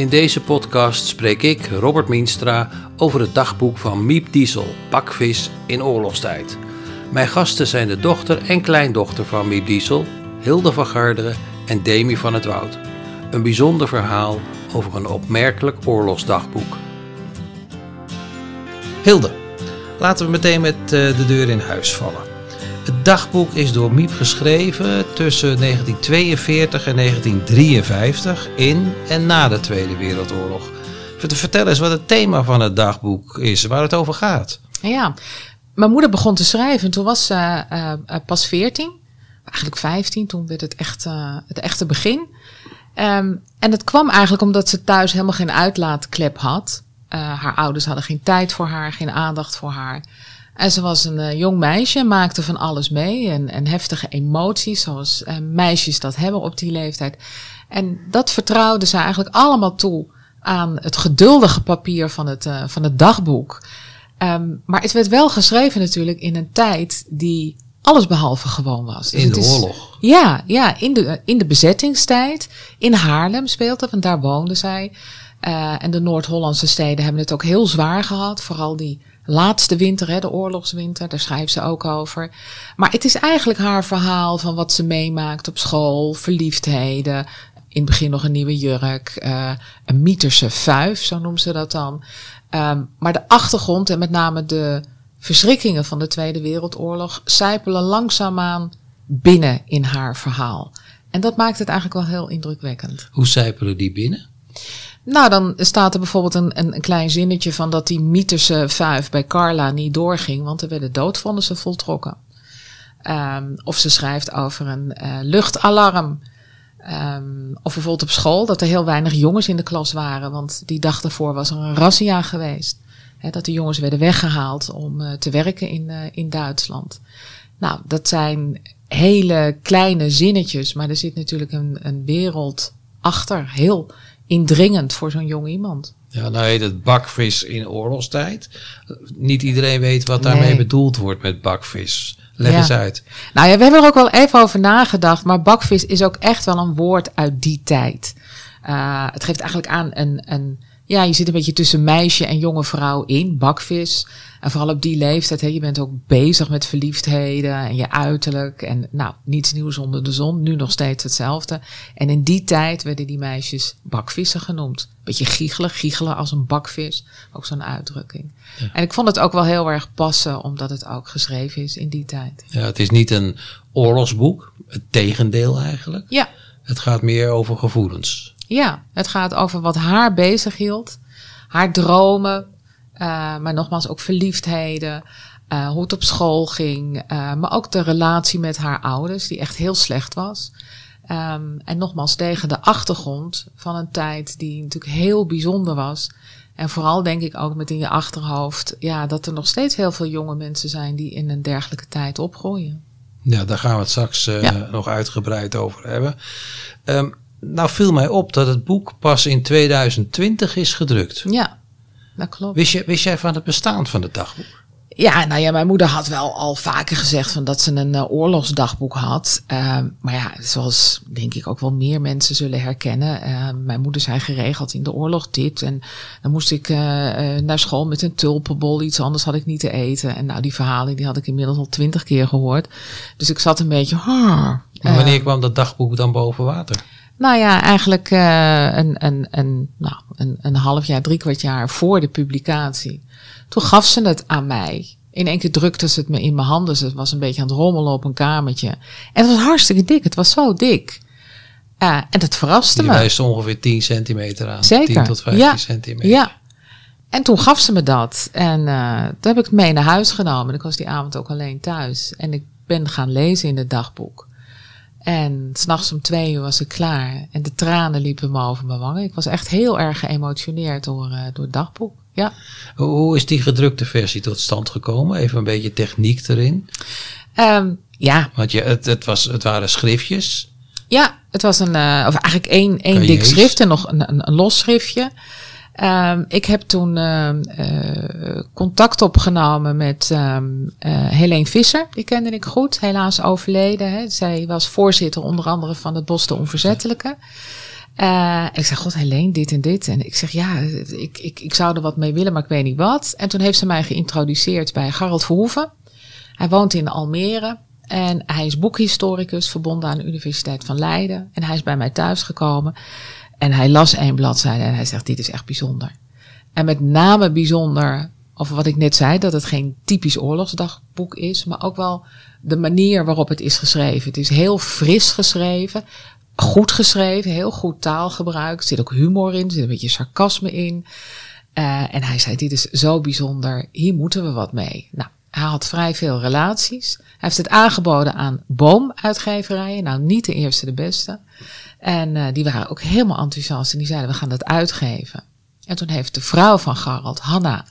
In deze podcast spreek ik, Robert Mienstra, over het dagboek van Miep Diesel, bakvis in oorlogstijd. Mijn gasten zijn de dochter en kleindochter van Miep Diesel, Hilde van Garderen en Demi van het Woud. Een bijzonder verhaal over een opmerkelijk oorlogsdagboek. Hilde, laten we meteen met eh, de deur in huis vallen. Het dagboek is door Miep geschreven tussen 1942 en 1953 in en na de Tweede Wereldoorlog. Vertel eens wat het thema van het dagboek is, waar het over gaat. Ja, mijn moeder begon te schrijven. Toen was ze uh, pas 14, eigenlijk 15. Toen werd het echt uh, het echte begin. Um, en het kwam eigenlijk omdat ze thuis helemaal geen uitlaatklep had. haar ouders hadden geen tijd voor haar, geen aandacht voor haar. En ze was een uh, jong meisje, maakte van alles mee en, en heftige emoties, zoals uh, meisjes dat hebben op die leeftijd. En dat vertrouwde ze eigenlijk allemaal toe aan het geduldige papier van het, uh, van het dagboek. Um, maar het werd wel geschreven natuurlijk in een tijd die alles behalve gewoon was. Dus in de is, oorlog. Ja, ja in, de, in de bezettingstijd. In Haarlem speelde, want daar woonde zij. en de Noord-Hollandse steden hebben het ook heel zwaar gehad. Vooral die laatste winter, hè, de oorlogswinter, daar schrijft ze ook over. Maar het is eigenlijk haar verhaal van wat ze meemaakt op school, verliefdheden. In het begin nog een nieuwe jurk, uh, een Mieterse vuif, zo noemt ze dat dan. Um, maar de achtergrond en met name de verschrikkingen van de Tweede Wereldoorlog zijpelen langzaamaan binnen in haar verhaal. En dat maakt het eigenlijk wel heel indrukwekkend. Hoe zijpelen die binnen? Nou, dan staat er bijvoorbeeld een, een, klein zinnetje van dat die mythische vijf bij Carla niet doorging, want er werden doodvonnissen voltrokken. Um, of ze schrijft over een uh, luchtalarm. Um, of bijvoorbeeld op school dat er heel weinig jongens in de klas waren, want die dag daarvoor was er een razzia geweest. Dat de jongens werden weggehaald om uh, te werken in, uh, in Duitsland. Nou, dat zijn hele kleine zinnetjes, maar er zit natuurlijk een, een wereld achter. Heel indringend voor zo'n jong iemand. Ja, nou heet het bakvis in oorlogstijd. Niet iedereen weet wat daarmee bedoeld wordt met bakvis. Leg eens uit. Nou ja, we hebben er ook wel even over nagedacht. Maar bakvis is ook echt wel een woord uit die tijd. Uh, het geeft eigenlijk aan een, een ja, je zit een beetje tussen meisje en jonge vrouw in, bakvis. En vooral op die leeftijd, hè, je bent ook bezig met verliefdheden en je uiterlijk. En nou, niets nieuws onder de zon, nu nog steeds hetzelfde. En in die tijd werden die meisjes bakvissen genoemd. Beetje giechelen, giechelen als een bakvis. Ook zo'n uitdrukking. En ik vond het ook wel heel erg passen, omdat het ook geschreven is in die tijd. Ja, het is niet een oorlogsboek, het tegendeel eigenlijk. Ja. Het gaat meer over gevoelens. Ja, het gaat over wat haar bezig hield. Haar dromen, uh, maar nogmaals ook verliefdheden. Uh, hoe het op school ging. Uh, maar ook de relatie met haar ouders, die echt heel slecht was. Um, en nogmaals tegen de achtergrond van een tijd die natuurlijk heel bijzonder was. En vooral denk ik ook met in je achterhoofd, ja, dat er nog steeds heel veel jonge mensen zijn die in een dergelijke tijd opgroeien. Ja, daar gaan we het straks ja. nog uitgebreid over hebben. Um, nou viel mij op dat het boek pas in 2020 is gedrukt. Ja, dat klopt. Wist, je, wist jij van het bestaan van het dagboek? Ja, nou ja, mijn moeder had wel al vaker gezegd van dat ze een uh, oorlogsdagboek had. Uh, maar ja, zoals denk ik ook wel meer mensen zullen herkennen. Uh, mijn moeder zei geregeld in de oorlog dit. En dan moest ik uh, naar school met een tulpenbol. Iets anders had ik niet te eten. En nou, die verhalen die had ik inmiddels al twintig keer gehoord. Dus ik zat een beetje... maar wanneer kwam dat dagboek dan boven water? Nou ja, eigenlijk uh, een, een, een, nou, een, een half jaar, drie kwart jaar voor de publicatie. Toen gaf ze het aan mij. In één keer drukte ze het me in mijn handen. Ze was een beetje aan het rommelen op een kamertje. En het was hartstikke dik. Het was zo dik. Uh, en dat verraste Die me. Wijst ongeveer 10 centimeter aan. Zeker. 10 tot 15 ja. centimeter. Ja. En toen gaf ze me dat. En uh, toen heb ik het mee naar huis genomen. Ik was die avond ook alleen thuis. En ik ben gaan lezen in het dagboek. En s'nachts om twee uur was ik klaar. En de tranen liepen me over mijn wangen. Ik was echt heel erg geëmotioneerd door, uh, door het dagboek. Ja. Hoe is die gedrukte versie tot stand gekomen? Even een beetje techniek erin. Um, ja. Want je, het, het, was, het waren schriftjes. Ja, het was een, uh, of eigenlijk één, één dik schrift en nog een, een, een los schriftje. Um, ik heb toen uh, contact opgenomen met um, Helene Visser. Die kende ik goed, helaas overleden. Hè. Zij was voorzitter onder andere van het Bos de Onverzettelijke. Uh, ik zeg, god Helene, dit en dit. En ik zeg, ja, ik, ik, ik zou er wat mee willen, maar ik weet niet wat. En toen heeft ze mij geïntroduceerd bij Garald Verhoeven. Hij woont in Almere. En hij is boekhistoricus, verbonden aan de Universiteit van Leiden. En hij is bij mij thuis gekomen. En hij las één bladzijde en hij zegt, dit is echt bijzonder. En met name bijzonder, over wat ik net zei, dat het geen typisch oorlogsdagboek is, maar ook wel de manier waarop het is geschreven. Het is heel fris geschreven, goed geschreven, heel goed taalgebruik. Er zit ook humor in, er zit een beetje sarcasme in. Uh, en hij zei, dit is zo bijzonder, hier moeten we wat mee. Nou, hij had vrij veel relaties. Hij heeft het aangeboden aan boomuitgeverijen. Nou, niet de eerste, de beste. En uh, die waren ook helemaal enthousiast en die zeiden, we gaan dat uitgeven. En toen heeft de vrouw van Garald, Hanna,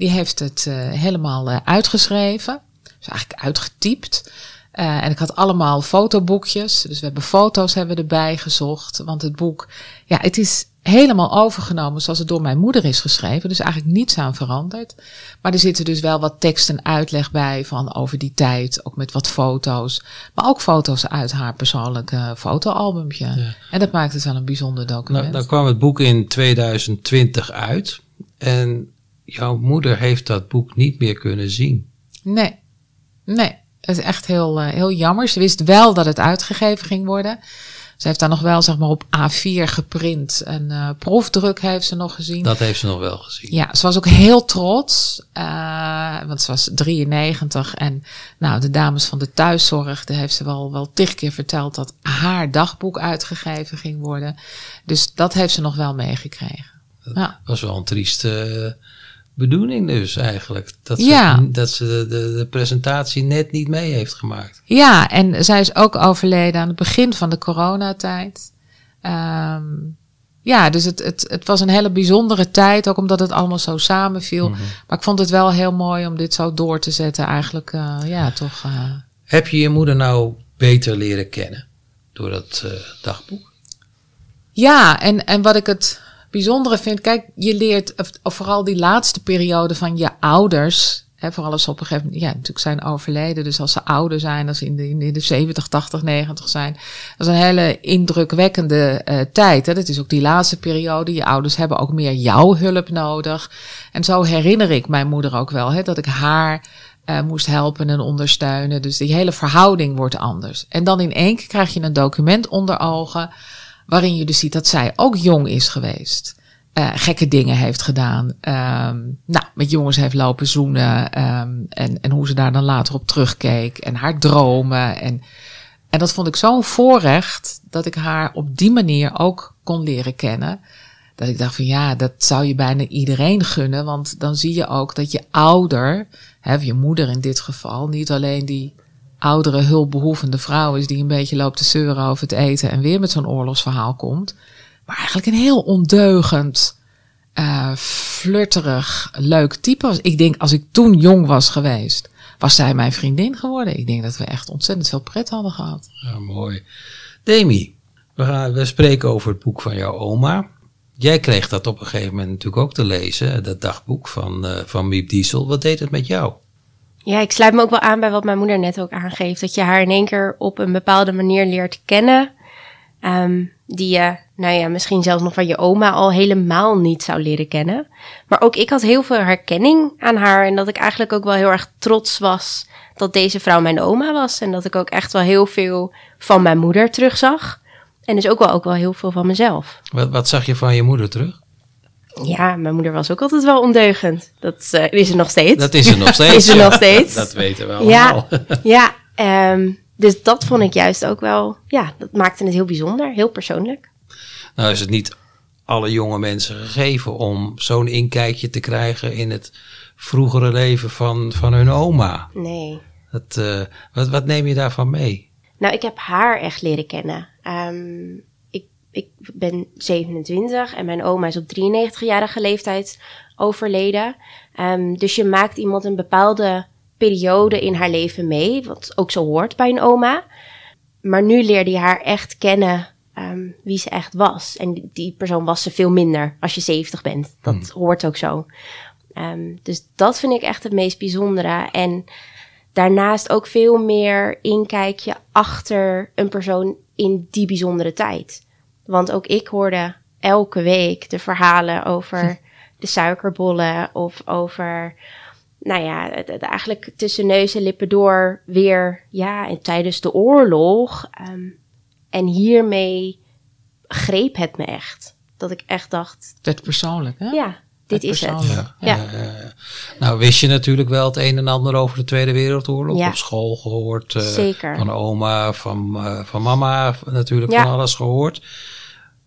die heeft het uh, helemaal uh, uitgeschreven. Dus eigenlijk uitgetypt. en ik had allemaal fotoboekjes. Dus we hebben foto's hebben we erbij gezocht. Want het boek, ja, het is helemaal overgenomen zoals het door mijn moeder is geschreven. Dus eigenlijk niets aan veranderd. Maar er zitten dus wel wat tekst en uitleg bij van over die tijd. Ook met wat foto's. Maar ook foto's uit haar persoonlijke fotoalbumje. Ja. En dat maakt het wel een bijzonder document. Nou, dan kwam het boek in 2020 uit. En jouw moeder heeft dat boek niet meer kunnen zien. Nee, nee. Het is echt heel, uh, heel jammer. Ze wist wel dat het uitgegeven ging worden. Ze heeft daar nog wel zeg maar op A4 geprint. En uh, proefdruk heeft ze nog gezien. Dat heeft ze nog wel gezien. Ja, ze was ook heel trots. Uh, want ze was 93. En nou, de dames van de thuiszorg, daar heeft ze wel, wel tig keer verteld dat haar dagboek uitgegeven ging worden. Dus dat heeft ze nog wel meegekregen. Dat ja. was wel een trieste bedoeling dus eigenlijk. Dat ze, ja. dat ze de, de, de, presentatie net niet mee heeft gemaakt. Ja, en zij is ook overleden aan het begin van de coronatijd. Um, ja, dus het, het, het was een hele bijzondere tijd, ook omdat het allemaal zo samenviel. Mm -hmm. Maar ik vond het wel heel mooi om dit zo door te zetten, eigenlijk. Uh, ja, toch. Uh... Heb je je moeder nou beter leren kennen door dat uh, dagboek? Ja, en, en wat ik het bijzondere vind, kijk, je leert, of vooral die laatste periode van je ouders, hè, vooral als ze op een gegeven moment, ja, natuurlijk zijn overleden, dus als ze ouder zijn, als ze in de, in de 70, 80, 90 zijn, dat is een hele indrukwekkende uh, tijd. Hè. Dat is ook die laatste periode. Je ouders hebben ook meer jouw hulp nodig. En zo herinner ik mijn moeder ook wel, hè, dat ik haar uh, moest helpen en ondersteunen. Dus die hele verhouding wordt anders. En dan in één keer krijg je een document onder ogen waarin je dus ziet dat zij ook jong is geweest. Uh, gekke dingen heeft gedaan. Um, nou, met jongens heeft lopen zoenen. Um, en, en hoe ze daar dan later op terugkeek. En haar dromen. En, en dat vond ik zo'n voorrecht dat ik haar op die manier ook kon leren kennen. Dat ik dacht van ja, dat zou je bijna iedereen gunnen. Want dan zie je ook dat je ouder, hè, je moeder in dit geval, niet alleen die oudere hulpbehoevende vrouw is die een beetje loopt te zeuren over het eten en weer met zo'n oorlogsverhaal komt. Maar eigenlijk een heel ondeugend, uh, flirterig, leuk type was. Ik denk, als ik toen jong was geweest, was zij mijn vriendin geworden. Ik denk dat we echt ontzettend veel pret hadden gehad. Ja, mooi. Demi, we, gaan, we spreken over het boek van jouw oma. Jij kreeg dat op een gegeven moment natuurlijk ook te lezen, dat dagboek van, uh, van Miep Diesel. Wat deed het met jou? Ja, ik sluit me ook wel aan bij wat mijn moeder net ook aangeeft. Dat je haar in één keer op een bepaalde manier leert kennen. Um, die je, nou ja, misschien zelfs nog van je oma al helemaal niet zou leren kennen. Maar ook ik had heel veel herkenning aan haar. En dat ik eigenlijk ook wel heel erg trots was dat deze vrouw mijn oma was. En dat ik ook echt wel heel veel van mijn moeder terugzag. En dus ook wel, ook wel heel veel van mezelf. Wat, wat zag je van je moeder terug? Ja, mijn moeder was ook altijd wel ondeugend. Dat uh, is ze nog steeds. Dat is ze nog steeds. is ze nog steeds. Dat weten we allemaal. Ja, ja um, dus dat vond ik juist ook wel, ja, dat maakte het heel bijzonder, heel persoonlijk. Nou is het niet alle jonge mensen gegeven om zo'n inkijkje te krijgen in het vroegere leven van, van hun oma. Nee. Dat, uh, wat, wat neem je daarvan mee? Nou, ik heb haar echt leren kennen. Um, ik ben 27 en mijn oma is op 93-jarige leeftijd overleden. Um, dus je maakt iemand een bepaalde periode in haar leven mee, wat ook zo hoort bij een oma. Maar nu leerde je haar echt kennen ehm, wie ze echt was. En die, persoon was ze veel minder als je 70 bent. Dat hoort ook zo. Ehm, dus dat vind ik echt het meest bijzondere. En daarnaast ook veel meer inkijkje achter een persoon in die bijzondere tijd. Want ook ik hoorde elke week de verhalen over de suikerbollen of over, nou ja, eigenlijk tussen neus en lippen door weer, ja, en tijdens de oorlog. Ehm, en hiermee greep het me echt. Dat ik echt dacht, Het persoonlijk, hè? ja, dit is het. Ja. Eh, nou, wist je natuurlijk wel het een en ander over de Tweede Wereldoorlog. Ja. Op school gehoord. eh, Zeker. Van oma, van, eh, van mama, natuurlijk Ja. van alles gehoord.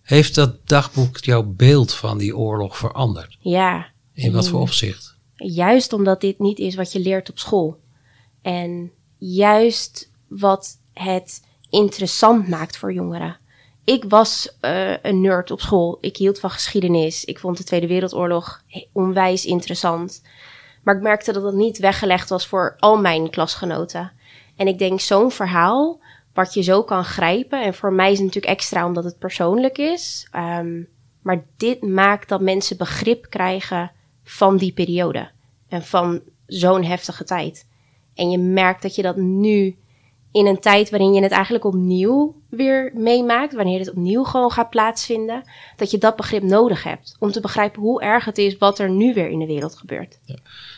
Heeft dat dagboek jouw beeld van die oorlog veranderd? Ja. In wat voor Mm. opzicht? Juist omdat dit niet is wat je leert op school. En juist wat het interessant maakt voor jongeren. Ik was eh, een nerd op school. Ik hield van geschiedenis. Ik vond de Tweede Wereldoorlog onwijs interessant. Maar ik merkte dat het niet weggelegd was voor al mijn klasgenoten. En ik denk zo'n verhaal, wat je zo kan grijpen. En voor mij is het natuurlijk extra omdat het persoonlijk is. Ehm, maar dit maakt dat mensen begrip krijgen van die periode. En van zo'n heftige tijd. En je merkt dat je dat nu in een tijd waarin je het eigenlijk opnieuw weer meemaakt, wanneer het opnieuw gewoon gaat plaatsvinden, dat je dat begrip nodig hebt om te begrijpen hoe erg het is wat er nu weer in de wereld gebeurt.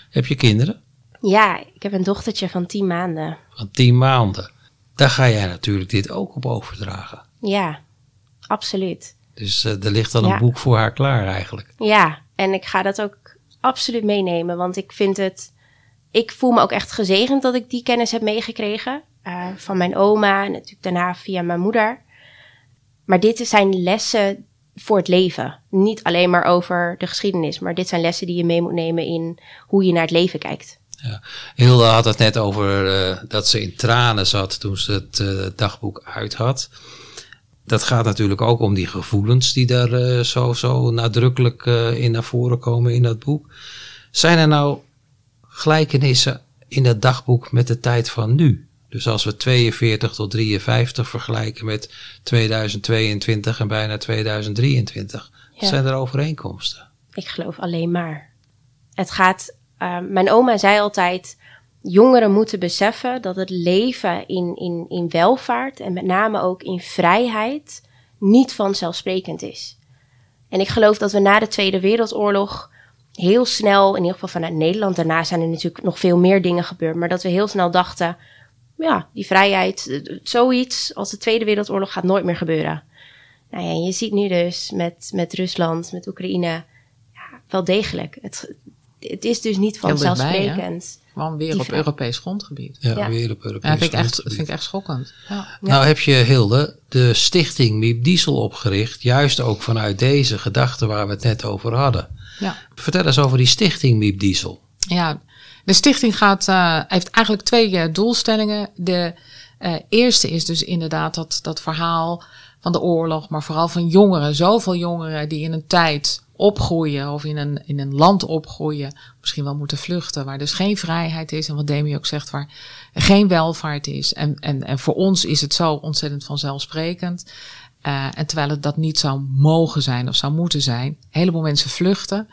Heb je kinderen? Ja, ik heb een dochtertje van 10 maanden. Van tien maanden. Daar ga jij natuurlijk dit ook op overdragen. Ja, absoluut. Dus eh, er ligt dan Ja. een boek voor haar klaar eigenlijk. Ja, en ik ga dat ook absoluut meenemen, want ik vind het. Ik voel me ook echt gezegend dat ik die kennis heb meegekregen. Eh, van mijn oma en natuurlijk daarna via mijn moeder. Maar dit zijn lessen voor het leven. Niet alleen maar over de geschiedenis, maar dit zijn lessen die je mee moet nemen in hoe je naar het leven kijkt. Hilde had het net over eh, dat ze in tranen zat toen ze het eh, dagboek uit had. Dat gaat natuurlijk ook om die gevoelens die daar eh, zo, zo nadrukkelijk in naar voren komen in dat boek. Zijn er nou gelijkenissen in dat dagboek met de tijd van nu? Dus als we 42 tot 53 vergelijken met 2022 en bijna 2023, Ja. zijn er overeenkomsten? Ik geloof alleen maar. Het gaat. eh, mijn oma zei altijd: jongeren moeten beseffen dat het leven in, in, in welvaart en met name ook in vrijheid niet vanzelfsprekend is. En ik geloof dat we na de Tweede Wereldoorlog heel snel, in ieder geval vanuit Nederland, daarna zijn er natuurlijk nog veel meer dingen gebeurd, maar dat we heel snel dachten: ja, die vrijheid, eh, zoiets als de Tweede Wereldoorlog gaat nooit meer gebeuren. Nou ja, en je ziet nu dus met, met Rusland, met Oekraïne, ja, wel degelijk. Het, het is dus niet vanzelfsprekend. Gewoon weer op Europees grondgebied. Ja, Ja. weer op Europees Ja, vind ik echt, grondgebied. vind ik echt schokkend. Ja. Nou heb je, Hilde, de stichting Miep Diesel opgericht. Juist ook vanuit deze gedachte waar we het net over hadden. Ja. Vertel eens over die stichting Miep Diesel. Ja, de stichting gaat, eh, heeft eigenlijk twee eh, doelstellingen. De eh, eerste is dus inderdaad dat, dat verhaal van de oorlog, maar vooral van jongeren. Zoveel jongeren die in een tijd opgroeien of in een, in een land opgroeien, misschien wel moeten vluchten, waar dus geen vrijheid is en wat Demi ook zegt, waar geen welvaart is. En, en, en voor ons is het zo ontzettend vanzelfsprekend. En terwijl het dat niet zou mogen zijn of zou moeten zijn. Een heleboel mensen vluchten.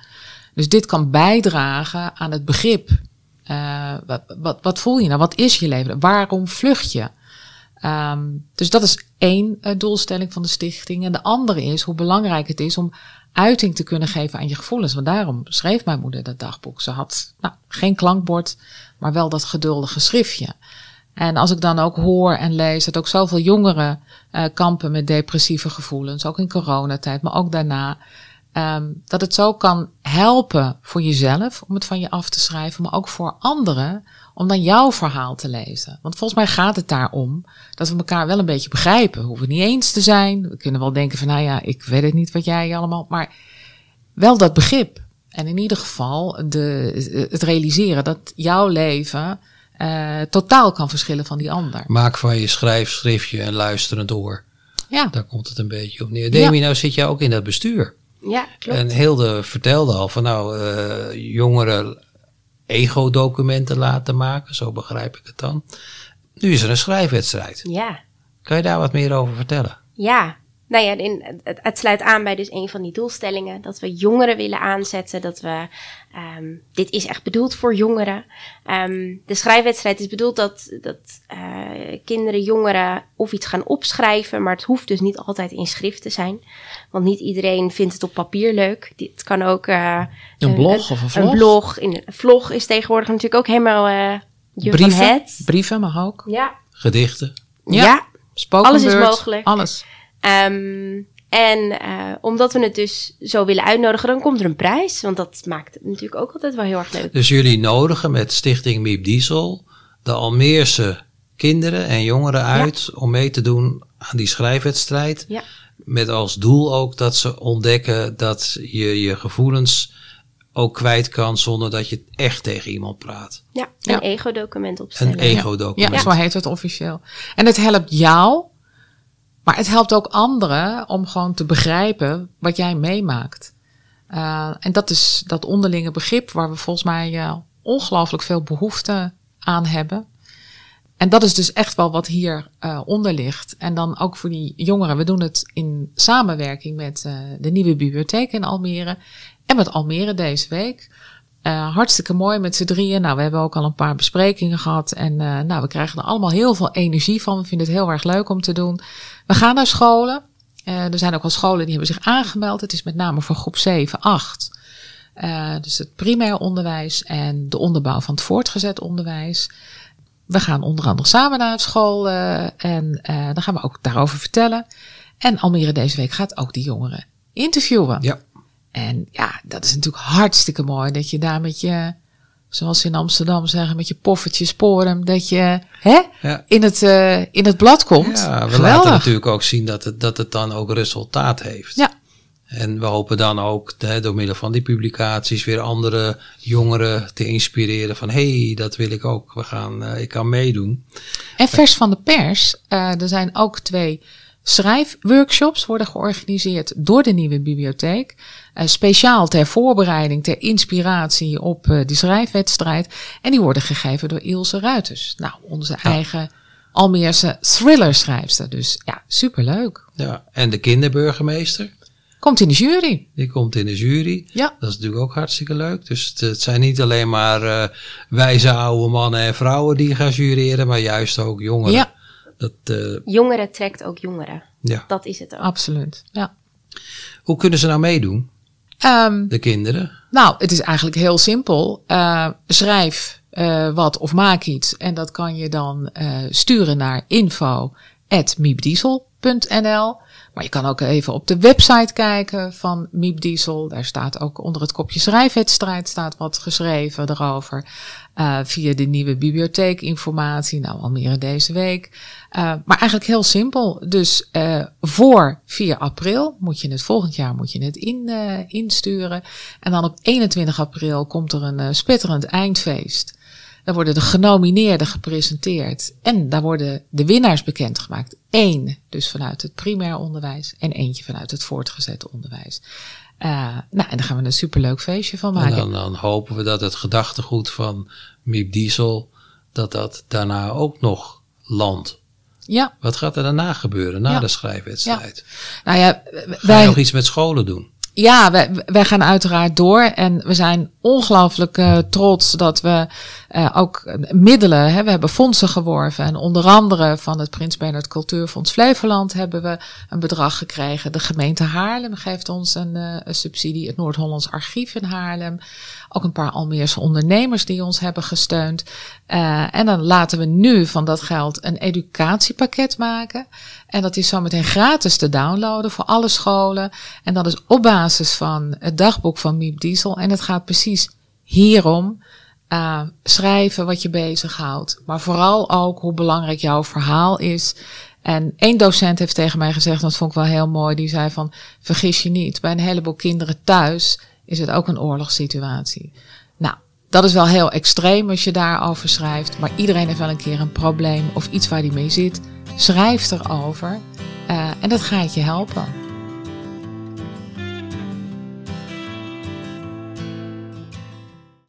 Dus dit kan bijdragen aan het begrip. Eh, wat, wat, wat voel je nou? Wat is je leven? Waarom vlucht je? Ehm, dus dat is één eh, doelstelling van de stichting. En de andere is hoe belangrijk het is om uiting te kunnen geven aan je gevoelens. Want daarom schreef mijn moeder dat dagboek. Ze had nou, geen klankbord, maar wel dat geduldige schriftje. En als ik dan ook hoor en lees dat ook zoveel jongeren eh, kampen met depressieve gevoelens, ook in coronatijd, maar ook daarna, ehm, dat het zo kan helpen voor jezelf om het van je af te schrijven, maar ook voor anderen om dan jouw verhaal te lezen. Want volgens mij gaat het daarom dat we elkaar wel een beetje begrijpen. We hoeven het niet eens te zijn. We kunnen wel denken van, nou ja, ik weet het niet wat jij allemaal, maar wel dat begrip. En in ieder geval de, het realiseren dat jouw leven eh, totaal kan verschillen van die ander. Maak van je schrijfschriftje een luisterend oor. Ja, Daar komt het een beetje op neer. Demi, nou zit jij ook in dat bestuur. Ja, klopt. En Hilde vertelde al van nou, eh, jongeren ego-documenten laten maken. Zo begrijp ik het dan. Nu is er een schrijfwedstrijd. Ja. Kan je daar wat meer over vertellen? Ja, nou ja, in, het, het, sluit aan bij dus een van die doelstellingen. Dat we jongeren willen aanzetten. Dat we, um, dit is echt bedoeld voor jongeren. Um, de schrijfwedstrijd is bedoeld dat, dat uh, kinderen, jongeren of iets gaan opschrijven. Maar het hoeft dus niet altijd in schrift te zijn. Want niet iedereen vindt het op papier leuk. Dit kan ook... Uh, een blog of een vlog? Een blog. In, een vlog is tegenwoordig natuurlijk ook helemaal uh, je brieven, van het. Brieven mag ook. Ja. Gedichten. Ja. ja. Alles is mogelijk. Alles. Um, en uh, omdat we het dus zo willen uitnodigen, dan komt er een prijs. Want dat maakt het natuurlijk ook altijd wel heel erg leuk. Dus jullie nodigen met Stichting Miep Diesel de Almeerse kinderen en jongeren uit om mee te doen aan die schrijfwedstrijd. Ja. Met als doel ook dat ze ontdekken dat je je gevoelens ook kwijt kan zonder dat je echt tegen iemand praat. Ja, een ego-document opstellen. Een ego-document. Ja, zo heet het officieel. En het helpt jou maar het helpt ook anderen om gewoon te begrijpen wat jij meemaakt. Uh, en dat is dat onderlinge begrip waar we volgens mij uh, ongelooflijk veel behoefte aan hebben. En dat is dus echt wel wat hier uh, onder ligt. En dan ook voor die jongeren. We doen het in samenwerking met de nieuwe bibliotheek in Almere. En met Almere deze week. Uh, hartstikke mooi met z'n drieën. Nou, we hebben ook al een paar besprekingen gehad. En uh, nou, we krijgen er allemaal heel veel energie van. We vinden het heel erg leuk om te doen. We gaan naar scholen. Uh, er zijn ook wel scholen die hebben zich aangemeld. Het is met name voor groep 7, 8. dus het primair onderwijs en de onderbouw van het voortgezet onderwijs. We gaan onder andere samen naar school. en dan gaan we ook daarover vertellen. En Almere deze week gaat ook die jongeren interviewen. Ja. En ja, dat is natuurlijk hartstikke mooi dat je daar met je, zoals ze in Amsterdam zeggen, met je poffertje sporen, dat je hè, ja. in, het, uh, in het blad komt. Ja, we Geweldig. laten natuurlijk ook zien dat het, dat het dan ook resultaat heeft. Ja. En we hopen dan ook hè, door middel van die publicaties weer andere jongeren te inspireren van hé, hey, dat wil ik ook. We gaan, uh, ik kan meedoen. En vers van de pers, uh, er zijn ook twee schrijfworkshops worden georganiseerd door de nieuwe bibliotheek. Uh, speciaal ter voorbereiding, ter inspiratie op uh, die schrijfwedstrijd. En die worden gegeven door Ilse Ruiters. Nou, onze ja. eigen Almeerse thriller-schrijfster. Dus ja, superleuk. Ja, en de kinderburgemeester? Komt in de jury. Die komt in de jury. Ja. Dat is natuurlijk ook hartstikke leuk. Dus het, het zijn niet alleen maar uh, wijze oude mannen en vrouwen die gaan jureren, maar juist ook jongeren. Ja. Dat, uh, jongeren trekt ook jongeren. Ja. Dat is het ook. Absoluut. Ja. Hoe kunnen ze nou meedoen? Um, de kinderen? Nou, het is eigenlijk heel simpel. Uh, schrijf uh, wat of maak iets. En dat kan je dan uh, sturen naar info.miepdiesel.nl. Maar je kan ook even op de website kijken van Miep Diesel. Daar staat ook onder het kopje schrijfwedstrijd staat wat geschreven erover. Uh, via de nieuwe bibliotheekinformatie. Nou, Almere deze week. Uh, maar eigenlijk heel simpel. Dus uh, voor 4 april moet je het volgend jaar moet je het in, insturen. En dan op 21 april komt er een spetterend eindfeest. Daar worden de genomineerden gepresenteerd. En daar worden de winnaars bekendgemaakt. Eén dus vanuit het primair onderwijs en eentje vanuit het voortgezet onderwijs. Uh, nou, en daar gaan we een superleuk feestje van maken. En dan, dan hopen we dat het gedachtegoed van Miep Diesel, dat dat daarna ook nog landt. Ja. Wat gaat er daarna gebeuren, na ja. de schrijfwedstrijd? Ja. Nou ja, wij, Ga je nog iets met scholen doen? Ja, wij, wij gaan uiteraard door en we zijn ongelooflijk uh, trots dat we uh, ook middelen, hè, we hebben fondsen geworven en onder andere van het Prins Bernhard Cultuurfonds Flevoland hebben we een bedrag gekregen. De gemeente Haarlem geeft ons een, uh, subsidie, het Noord-Hollands Archief in Haarlem, ook een paar Almeerse ondernemers die ons hebben gesteund. en dan laten we nu van dat geld een educatiepakket maken. En dat is zometeen gratis te downloaden voor alle scholen. En dat is op basis van het dagboek van Miep Diesel. En het gaat precies hierom. Uh, schrijven wat je bezighoudt. Maar vooral ook hoe belangrijk jouw verhaal is. En één docent heeft tegen mij gezegd, dat vond ik wel heel mooi. Die zei van, vergis je niet, bij een heleboel kinderen thuis is het ook een oorlogssituatie. Nou, dat is wel heel extreem als je daarover schrijft. Maar iedereen heeft wel een keer een probleem of iets waar hij mee zit. Schrijf erover uh, en dat gaat je helpen.